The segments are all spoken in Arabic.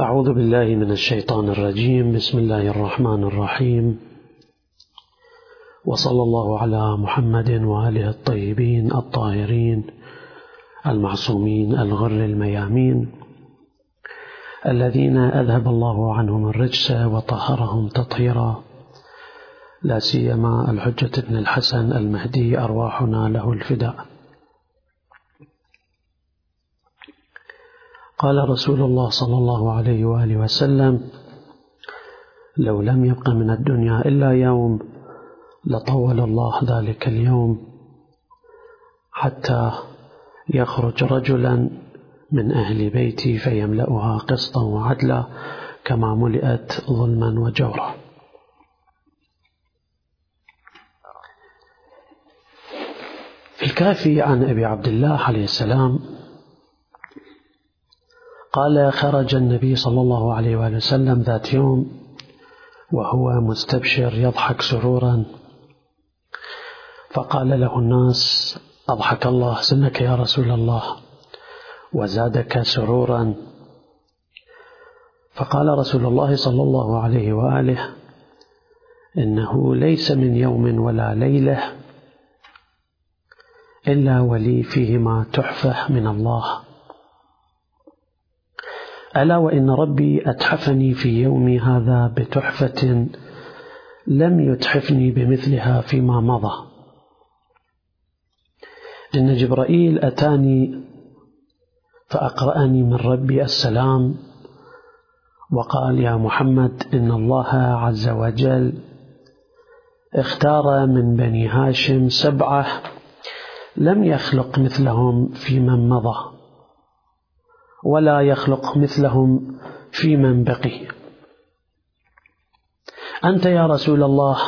أعوذ بالله من الشيطان الرجيم. بسم الله الرحمن الرحيم. وصلى الله على محمد وآله الطيبين الطاهرين المعصومين الغر الميامين الذين أذهب الله عنهم الرجس وطهرهم تطهيرا. لا سيما الحجة بن الحسن المهدي أرواحنا له الفداء. قال رسول الله صلى الله عليه وآله وسلم لو لم يبق من الدنيا إلا يوم لطول الله ذلك اليوم حتى يخرج رجلا من أهل بيتي فيملأها قسطا وعدلا كما ملئت ظلما وجورا. في الكافي عن أبي عبد الله عليه السلام قال خرج النبي صلى الله عليه وآله وسلم ذات يوم وهو مستبشر يضحك سرورا. فقال له الناس أضحك الله سنك يا رسول الله. وزادك سرورا. فقال رسول الله صلى الله عليه وآله إنه ليس من يوم ولا ليلة إلا ولي فيهما تحفة من الله. ألا وإن ربي أتحفني في يومي هذا بتحفة لم يتحفني بمثلها فيما مضى. إن جبرائيل أتاني فأقرأني من ربي السلام وقال يا محمد إن الله عز وجل اختار من بني هاشم سبعة لم يخلق مثلهم في من مضى. ولا يخلق مثلهم في من بقي أنت يا رسول الله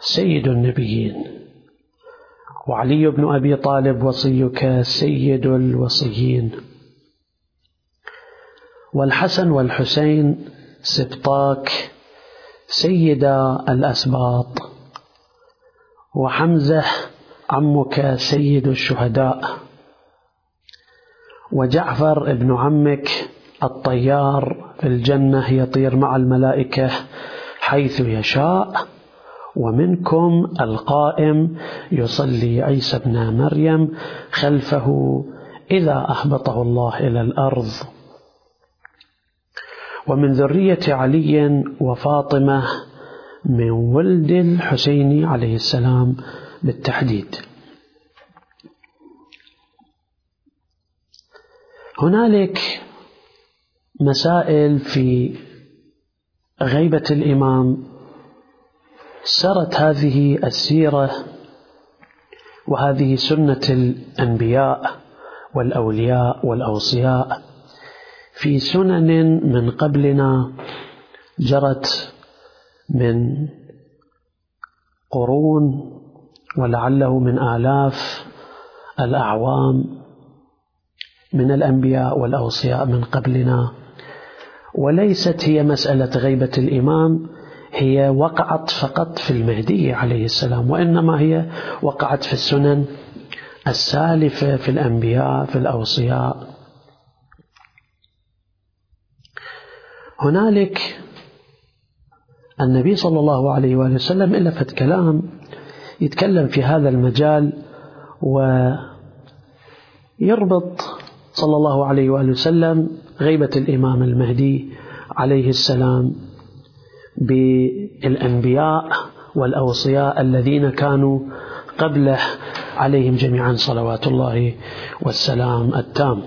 سيد النبيين وعلي بن أبي طالب وصيك سيد الوصيين والحسن والحسين سبطاك سيدا الأسباط وحمزة عمك سيد الشهداء. وجعفر ابن عمك الطيار في الجنة يطير مع الملائكة حيث يشاء. ومنكم القائم يصلي عيسى ابن مريم خلفه إذا أهبطه الله إلى الأرض. ومن ذرية علي وفاطمة من ولد الحسين عليه السلام بالتحديد. هنالك مسائل في غيبة الإمام. سرت هذه السيرة وهذه سنة الأنبياء والأولياء والأوصياء. في سنن من قبلنا جرت من قرون ولعله من آلاف الأعوام. من الأنبياء والأوصياء من قبلنا. وليست هي مسألة غيبة الإمام هي وقعت فقط في المهدي عليه السلام وإنما هي وقعت في السنن السالفة في الأنبياء في الأوصياء. هنالك النبي صلى الله عليه وآله وسلم ألفت كلام يتكلم في هذا المجال ويربط صلى الله عليه وآله وسلم غيبة الإمام المهدي عليه السلام بالأنبياء والأوصياء الذين كانوا قبله عليهم جميعا صلوات الله والسلام التام.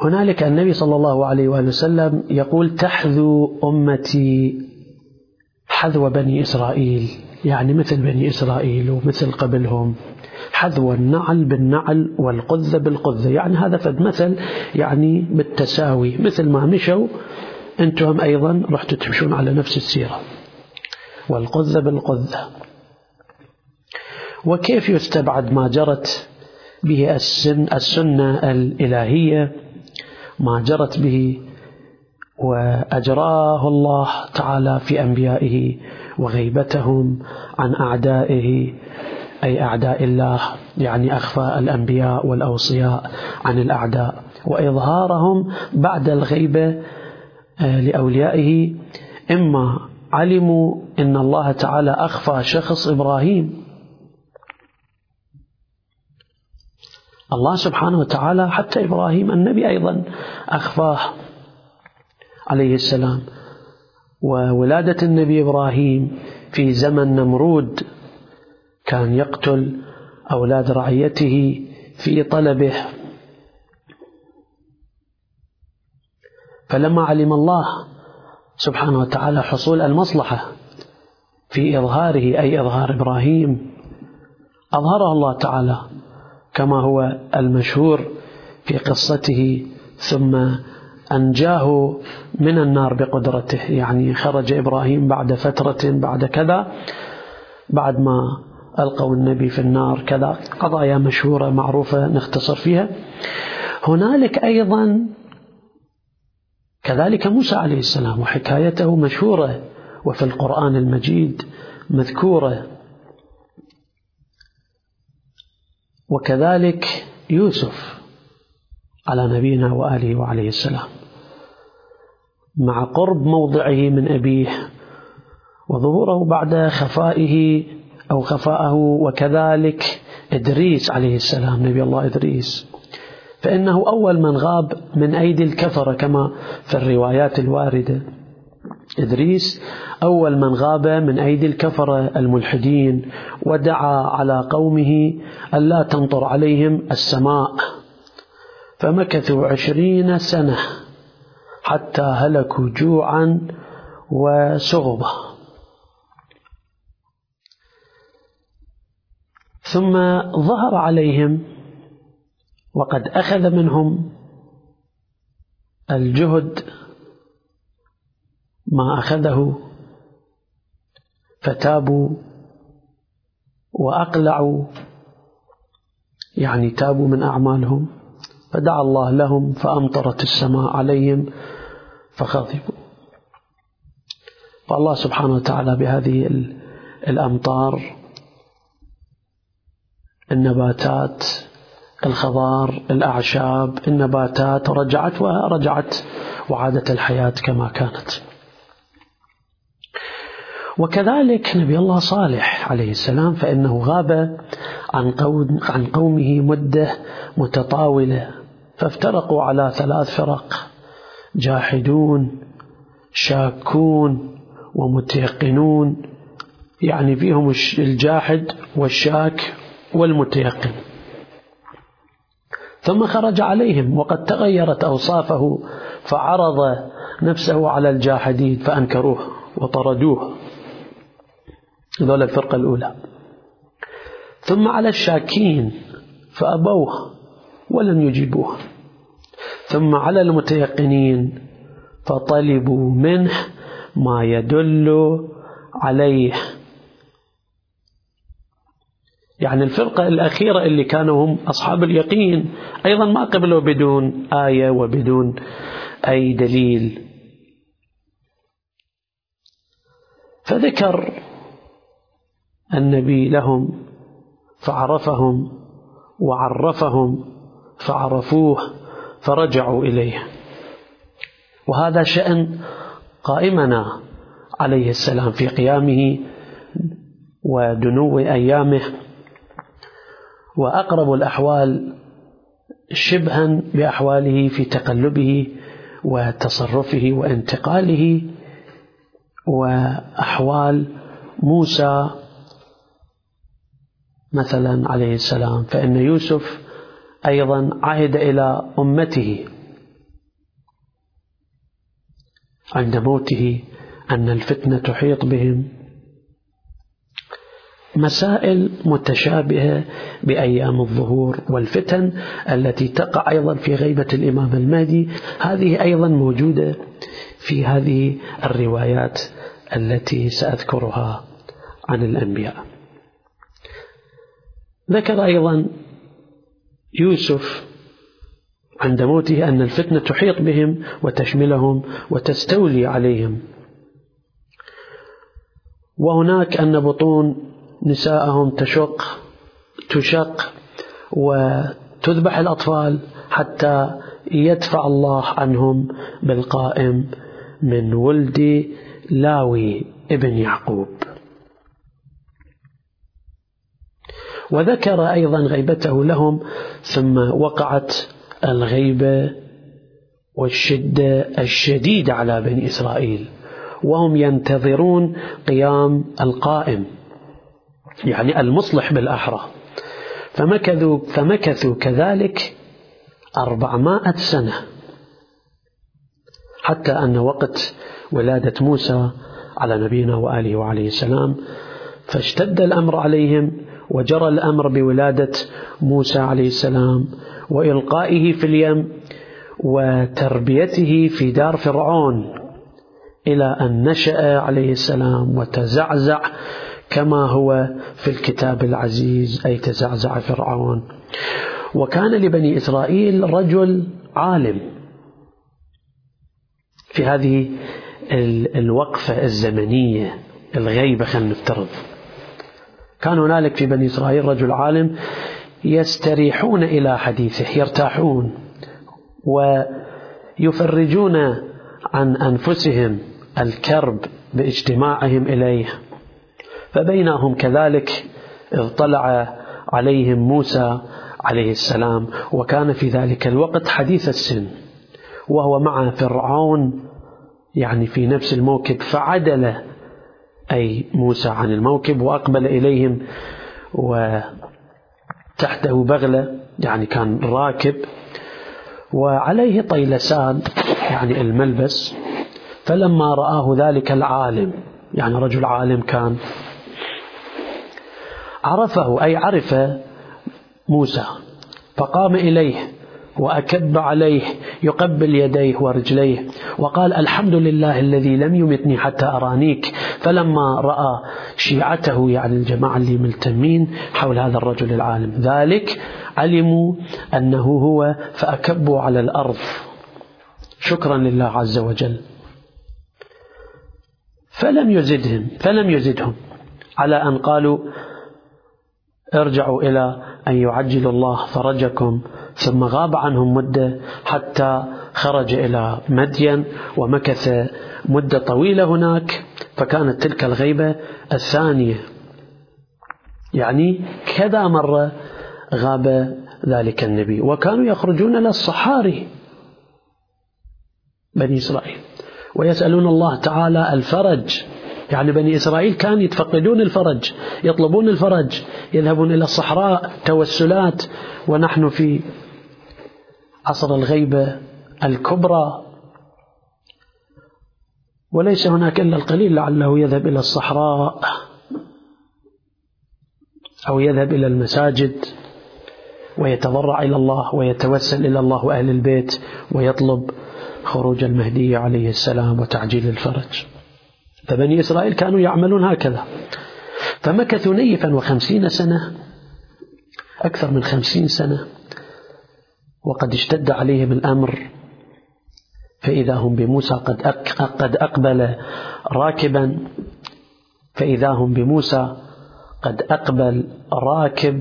هنالك النبي صلى الله عليه وآله وسلم يقول تحذو أمتي حذو بني إسرائيل. يعني مثل بني إسرائيل ومثل قبلهم. حذو النعل بالنعل والقذة بالقذة يعني هذا فد مثل يعني بالتساوي مثل ما مشوا أنتم أيضا رحتوا تمشون على نفس السيرة. والقذة بالقذة وكيف يستبعد ما جرت به السن السنة الإلهية؟ ما جرت به وأجراه الله تعالى في أنبيائه وغيبتهم عن أعدائه أي أعداء الله يعني أخفى الأنبياء والأوصياء عن الأعداء. وإظهارهم بعد الغيبة آه، لأوليائه. إما علموا أن الله تعالى أخفى شخص إبراهيم. الله سبحانه وتعالى حتى إبراهيم النبي أيضا أخفاه عليه السلام. وولادة النبي إبراهيم في زمن نمرود كان يقتل أولاد رعيته في طلبه. فلما علم الله سبحانه وتعالى حصول المصلحة في إظهاره أي إظهار إبراهيم أظهره الله تعالى كما هو المشهور في قصته ثم أنجاه من النار بقدرته. يعني خرج إبراهيم بعد فترة بعد كذا بعد ما ألقوا النبي في النار كذا قضايا مشهورة معروفة نختصر فيها. هنالك أيضا كذلك موسى عليه السلام وحكايته مشهورة وفي القرآن المجيد مذكورة. وكذلك يوسف على نبينا وآله وعليه السلام. مع قرب موضعه من أبيه وظهوره بعد خفائه أو خفاءه وكذلك إدريس عليه السلام نبي الله إدريس. فإنه أول من غاب من أيدي الكفرة كما في الروايات الواردة. إدريس أول من غاب من أيدي الكفرة الملحدين ودعا على قومه ألا تمطر عليهم السماء. فمكثوا عشرين سنة حتى هلكوا جوعا وسغبة ثم ظهر عليهم وقد أخذ منهم الجهد ما أخذه فتابوا وأقلعوا يعني تابوا من أعمالهم فدعا الله لهم فأمطرت السماء عليهم فغضبوا فالله سبحانه وتعالى بهذه الأمطار النباتات الخضار الأعشاب النباتات رجعت ورجعت وعادت الحياة كما كانت. وكذلك نبي الله صالح عليه السلام فإنه غاب عن, قوم عن قومه مدة متطاولة فافترقوا على ثلاث فرق جاحدون شاكون ومتيقنون. يعني فيهم الجاحد والشاك والمتيقن. ثم خرج عليهم وقد تغيرت أوصافه فعرض نفسه على الجاحدين فأنكروه وطردوه. ذول الفرقة الأولى. ثم على الشاكين فأبوه ولم يجيبوه. ثم على المتيقنين فطلبوا منه ما يدل عليه. يعني الفرقة الأخيرة اللي كانوا هم أصحاب اليقين. أيضا ما قبلوا بدون آية وبدون أي دليل. فذكر النبي لهم فعرفهم وعرفهم فعرفوه فرجعوا إليه. وهذا شأن قائمنا عليه السلام في قيامه ودنو أيامه. وأقرب الأحوال شبها بأحواله في تقلبه وتصرفه وانتقاله وأحوال موسى مثلا عليه السلام فإن يوسف أيضا عهد إلى أمته عند موته أن الفتنة تحيط بهم. مسائل متشابهة بأيام الظهور والفتن التي تقع أيضا في غيبة الإمام المهدي. هذه أيضا موجودة في هذه الروايات التي سأذكرها عن الأنبياء. ذكر أيضا يوسف عند موته أن الفتنة تحيط بهم وتشملهم وتستولي عليهم. وهناك أن بطون نساءهم تشق تشق وتذبح الأطفال حتى يدفع الله عنهم بالقائم من ولد لاوي ابن يعقوب. وذكر أيضا غيبته لهم ثم وقعت الغيبة والشدة الشديدة على بني إسرائيل وهم ينتظرون قيام القائم. يعني المصلح بالأحرى. فمكثوا, فمكثوا كذلك أربعمائة سنة. حتى أن وقت ولادة موسى على نبينا وآله وعليه السلام فاشتد الأمر عليهم وجرى الأمر بولادة موسى عليه السلام وإلقائه في اليم وتربيته في دار فرعون إلى أن نشأ عليه السلام وتزعزع كما هو في الكتاب العزيز أي تزعزع فرعون. وكان لبني إسرائيل رجل عالم. في هذه الوقفة الزمنية الغيبة خلينا نفترض. كان هنالك في بني إسرائيل رجل عالم يستريحون إلى حديثه يرتاحون ويفرجون عن أنفسهم الكرب باجتماعهم إليه. فبينهم كذلك اطلع عليهم موسى عليه السلام وكان في ذلك الوقت حديث السن وهو مع فرعون يعني في نفس الموكب فعدل أي موسى عن الموكب وأقبل إليهم وتحته بغلة يعني كان راكب وعليه طيلسان يعني الملبس فلما رآه ذلك العالم يعني رجل عالم كان عرفه أي عرف موسى فقام إليه وأكب عليه يقبل يديه ورجليه وقال الحمد لله الذي لم يمتني حتى أرانيك فلما رأى شيعته يعني الجماعة اللي ملتمين حول هذا الرجل العالم ذلك علموا أنه هو فأكبوا على الأرض. شكرا لله عز وجل. فلم يزدهم فلم يزدهم على أن قالوا ارجعوا إلى أن يعجل الله فرجكم ثم غاب عنهم مدة حتى خرج إلى مدين ومكث مدة طويلة هناك فكانت تلك الغيبة الثانية. يعني كذا مرة غاب ذلك النبي وكانوا يخرجون إلى الصحاري بني إسرائيل ويسألون الله تعالى الفرج. يعني بني إسرائيل كانوا يتفقدون الفرج يطلبون الفرج يذهبون إلى الصحراء توسلات ونحن في عصر الغيبة الكبرى. وليس هناك إلا القليل لعله يذهب إلى الصحراء أو يذهب إلى المساجد ويتضرع إلى الله ويتوسل إلى الله وأهل البيت ويطلب خروج المهدي عليه السلام وتعجيل الفرج. فبني إسرائيل كانوا يعملون هكذا. فمكثوا نيفا وخمسين سنة أكثر من خمسين سنة وقد اشتد عليهم الأمر. فإذا هم بموسى قد قد أقبل راكبا. فإذا هم بموسى قد أقبل راكب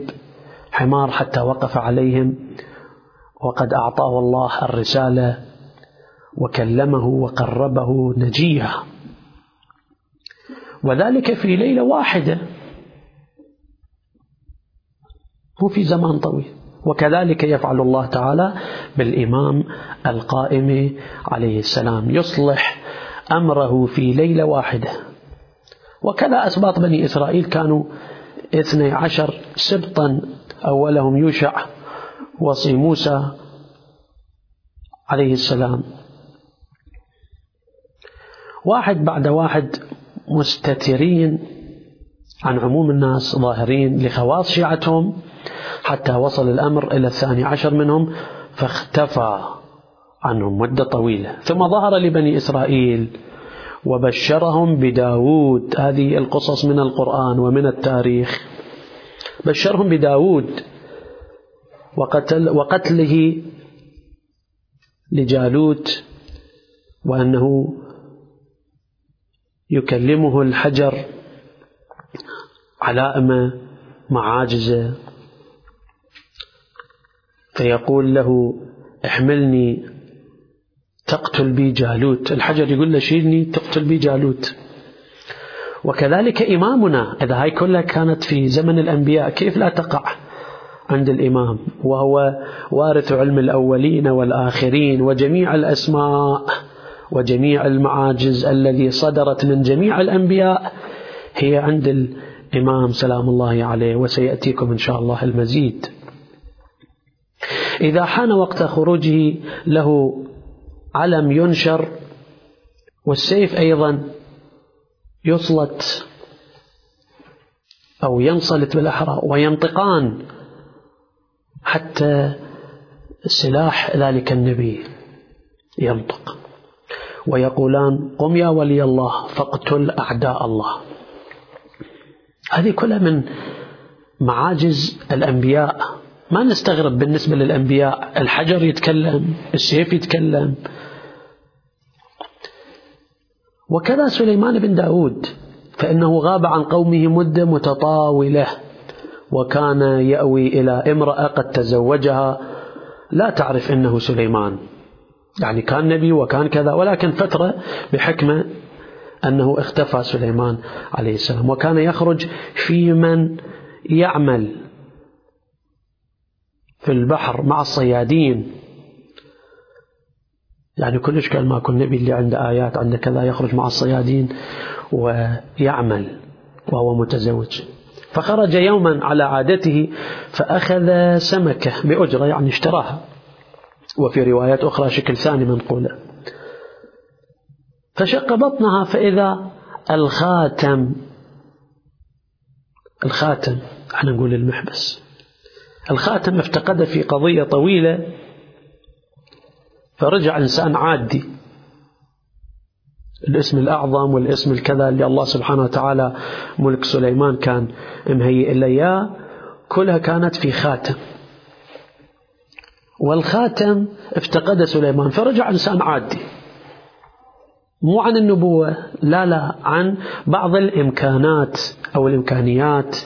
حمار حتى وقف عليهم. وقد أعطاه الله الرسالة وكلمه وقربه نجيا. وذلك في ليلة واحدة. مو في زمان طويل. وكذلك يفعل الله تعالى بالإمام القائم عليه السلام. يصلح أمره في ليلة واحدة. وكذا أسباط بني إسرائيل كانوا اثني عشر سبطا أولهم يوشع وصي موسى عليه السلام. واحد بعد واحد مستترين عن عموم الناس ظاهرين لخواص شيعتهم حتى وصل الأمر إلى الثاني عشر منهم فاختفى عنهم مدة طويلة. ثم ظهر لبني إسرائيل وبشرهم بداود. هذه القصص من القرآن ومن التاريخ. بشرهم بداود وقتل وقتله لجالوت وأنه يكلمه الحجر علائم معاجزة فيقول له احملني تقتل بي جالوت. الحجر يقول له شيلني تقتل بي جالوت. وكذلك إمامنا إذا هاي كلها كانت في زمن الأنبياء كيف لا تقع عند الإمام؟ وهو وارث علم الأولين والآخرين وجميع الأسماء. وجميع المعاجز الذي صدرت من جميع الأنبياء هي عند الإمام سلام الله عليه وسيأتيكم إن شاء الله المزيد. إذا حان وقت خروجه له علم ينشر والسيف أيضا يصلت أو ينصلت بالأحرى وينطقان حتى سلاح ذلك النبي ينطق. ويقولان قم يا ولي الله فاقتل أعداء الله. هذه كلها من معاجز الأنبياء. ما نستغرب بالنسبة للأنبياء. الحجر يتكلم السيف يتكلم. وكذا سليمان بن داود فإنه غاب عن قومه مدة متطاولة وكان يأوي إلى امرأة قد تزوجها. لا تعرف إنه سليمان. يعني كان نبي وكان كذا ولكن فترة بحكمة أنه اختفى سليمان عليه السلام. وكان يخرج في من يعمل في البحر مع الصيادين. يعني كلش كان ماكو النبي اللي عنده آيات عنده كذا يخرج مع الصيادين ويعمل وهو متزوج. فخرج يوما على عادته فأخذ سمكة بأجرة يعني اشتراها. وفي روايات أخرى شكل ثاني منقولة فشق بطنها فإذا الخاتم الخاتم أحنا نقول المحبس. الخاتم افتقد في قضية طويلة فرجع إنسان عادي. الاسم الأعظم والاسم الكذا اللي الله سبحانه وتعالى ملك سليمان كان مهيئ له إياه كلها كانت في خاتم. والخاتم افتقد سليمان. فرجع إنسان عادي. مو عن النبوة لا لا عن بعض الإمكانات أو الإمكانيات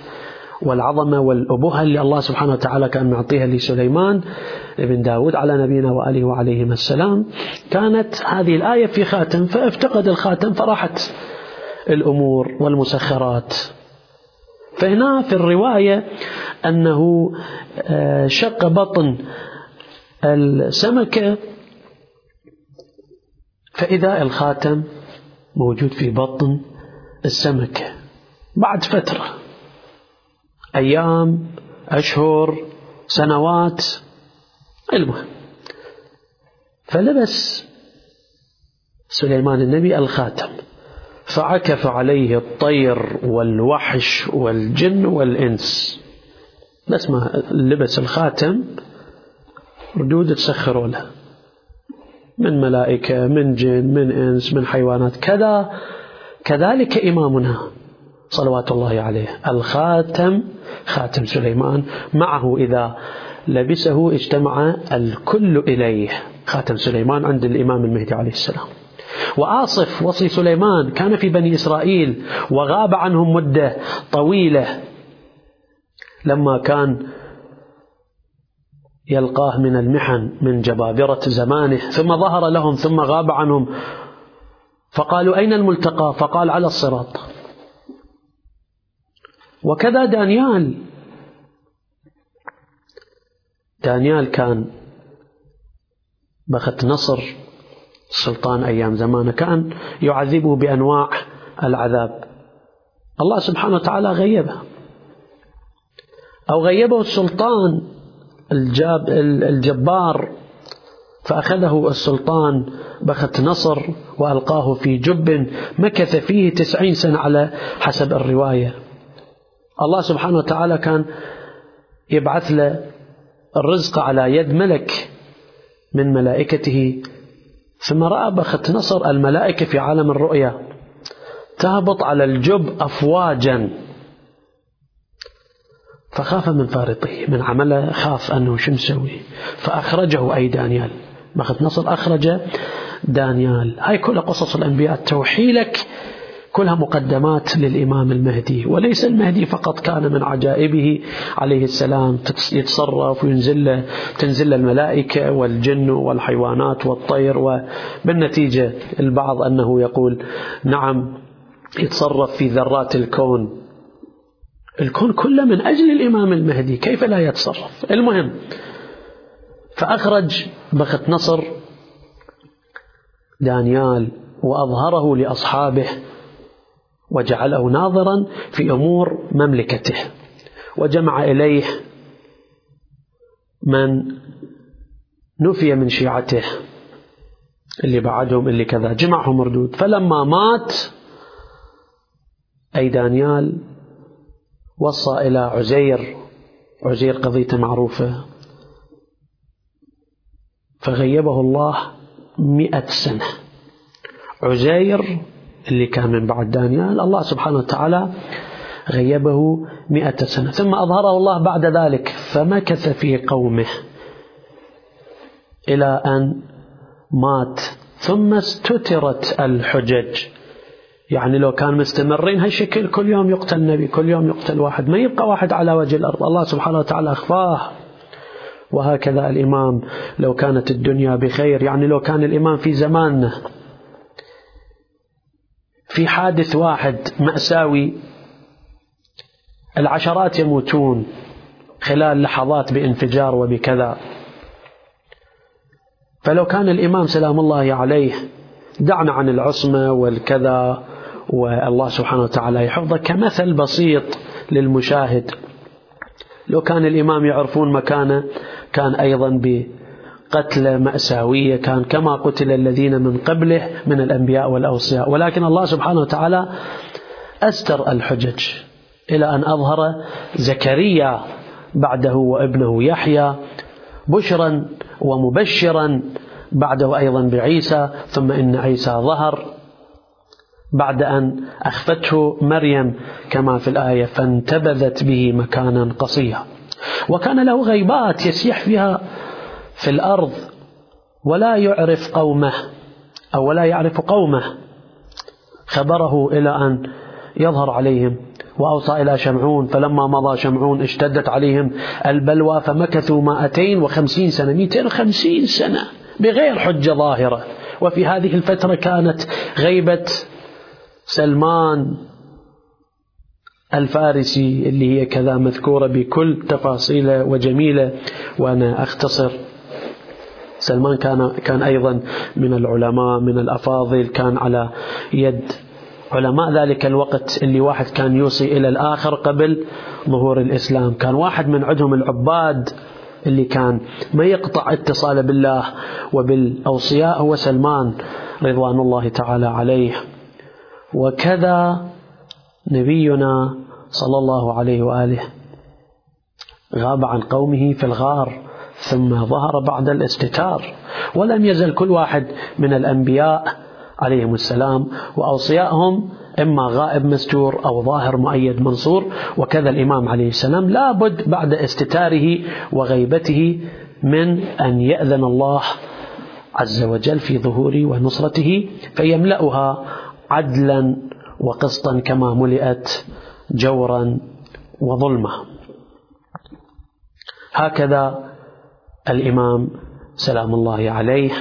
والعظمة والأبوة اللي الله سبحانه وتعالى كان معطيها لسليمان ابن داود على نبينا وآله وعليهما السلام. كانت هذه الآية في خاتم فافتقد الخاتم فراحت الأمور والمسخرات. فهنا في الرواية أنه آه، شق بطن السمكة فإذا الخاتم موجود في بطن السمكة بعد فترة أيام أشهر سنوات المهم فلبس سليمان النبي الخاتم فعكف عليه الطير والوحش والجن والإنس بس ما لبس الخاتم ردود تسخروا له من ملائكة من جن من إنس من حيوانات. كذا كذلك إمامنا صلوات الله عليه. الخاتم خاتم سليمان. معه إذا لبسه اجتمع الكل إليه. خاتم سليمان عند الإمام المهدي عليه السلام. وآصف وصي سليمان كان في بني إسرائيل وغاب عنهم مدة طويلة. لما كان يلقاه من المحن من جبابرة زمانه ثم ظهر لهم ثم غاب عنهم. فقالوا أين الملتقى؟ فقال على الصراط. وكذا دانيال. دانيال كان بخت نصر السلطان أيام زمانه كان يعذبه بأنواع العذاب. الله سبحانه وتعالى غيبه. أو غيبه السلطان. الجاب الجبار فأخذه السلطان بخت نصر وألقاه في جب مكث فيه تسعين سنة على حسب الرواية. الله سبحانه وتعالى كان يبعث له الرزق على يد ملك من ملائكته. ثم رأى بخت نصر الملائكة في عالم الرؤيا تهبط على الجب أفواجا. فخاف من فارطه من عمله خاف أنه شو مسوي. فأخرجه أي دانيال. بخت نصر أخرج دانيال. هاي كل قصص الأنبياء. توحيلك كلها مقدمات للإمام المهدي. وليس المهدي فقط كان من عجائبه عليه السلام. يتصرف وينزل تنزل الملائكة والجن والحيوانات والطير. وبالنتيجة البعض أنه يقول نعم يتصرف في ذرات الكون. الكون كله من أجل الإمام المهدي كيف لا يتصرف؟ المهم فأخرج بخت نصر دانيال وأظهره لأصحابه وجعله ناظرا في أمور مملكته وجمع إليه من نفي من شيعته اللي بعدهم اللي كذا جمعهم مردود. فلما مات أي دانيال وصى إلى عزير عزير قضيته معروفة. فغيبه الله مئة سنة. عزير اللي كان من بعد دانيال الله سبحانه وتعالى غيبه مئة سنة. ثم أظهره الله بعد ذلك فمكث في قومه إلى أن مات. ثم استترت الحجج. يعني لو كان مستمرين هالشكل كل يوم يقتل نبي كل يوم يقتل واحد. ما يبقى واحد على وجه الأرض. الله سبحانه وتعالى أخفاه. وهكذا الإمام لو كانت الدنيا بخير. يعني لو كان الإمام في زماننا في حادث واحد مأساوي العشرات يموتون خلال لحظات بانفجار وبكذا. فلو كان الإمام سلام الله عليه دعنا عن العصمة والكذا والله سبحانه وتعالى يحفظه كمثل بسيط للمشاهد. لو كان الإمام يعرفون مكانه كان أيضا قتلة مأساوية كان كما قتل الذين من قبله من الأنبياء والأوصياء. ولكن الله سبحانه وتعالى أستر الحجج إلى أن أظهر زكريا بعده وابنه يحيى بشرا ومبشرا بعده أيضا بعيسى ثم إن عيسى ظهر. بعد أن أخفته مريم كما في الآية فانتبذت به مكانا قصيا وكان له غيبات يسيح فيها في الأرض ولا يعرف قومه أو ولا يعرف قومه. خبره إلى أن يظهر عليهم وأوصى إلى شمعون فلما مضى شمعون اشتدت عليهم البلوى فمكثوا مائتين وخمسين سنة مئتين وخمسين سنة بغير حجة ظاهرة. وفي هذه الفترة كانت غيبة سلمان الفارسي اللي هي كذا مذكورة بكل تفاصيله وجميلة وأنا أختصر. سلمان كان كان أيضا من العلماء من الأفاضل كان على يد علماء ذلك الوقت اللي واحد كان يوصي إلى الآخر قبل ظهور الإسلام. كان واحد من عندهم العباد اللي كان ما يقطع اتصاله بالله وبالأوصياء هو سلمان رضوان الله تعالى عليه. وكذا نبينا صلى الله عليه وآله. غاب عن قومه في الغار ثم ظهر بعد الاستتار ولم يزل كل واحد من الأنبياء عليهم السلام وأوصيائهم إما غائب مستور أو ظاهر مؤيد منصور وكذا الإمام عليه السلام. لابد بعد استتاره وغيبته من أن يأذن الله عز وجل في ظهوره ونصرته فيملأها عدلا وقسطا كما ملئت جورا وظلمة. هكذا الإمام سلام الله عليه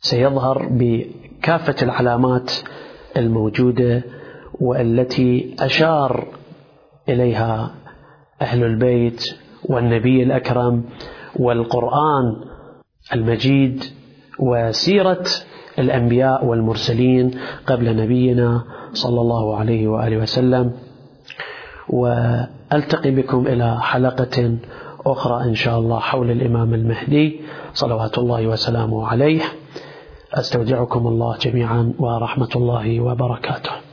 سيظهر بكافة العلامات الموجودة والتي أشار إليها أهل البيت والنبي الأكرم والقرآن المجيد وسيرة الأنبياء والمرسلين قبل نبينا صلى الله عليه وآله وسلم. وألتقي بكم إلى حلقة أخرى إن شاء الله حول الإمام المهدي صلوات الله وسلامه عليه. أستودعكم الله جميعا ورحمة الله وبركاته.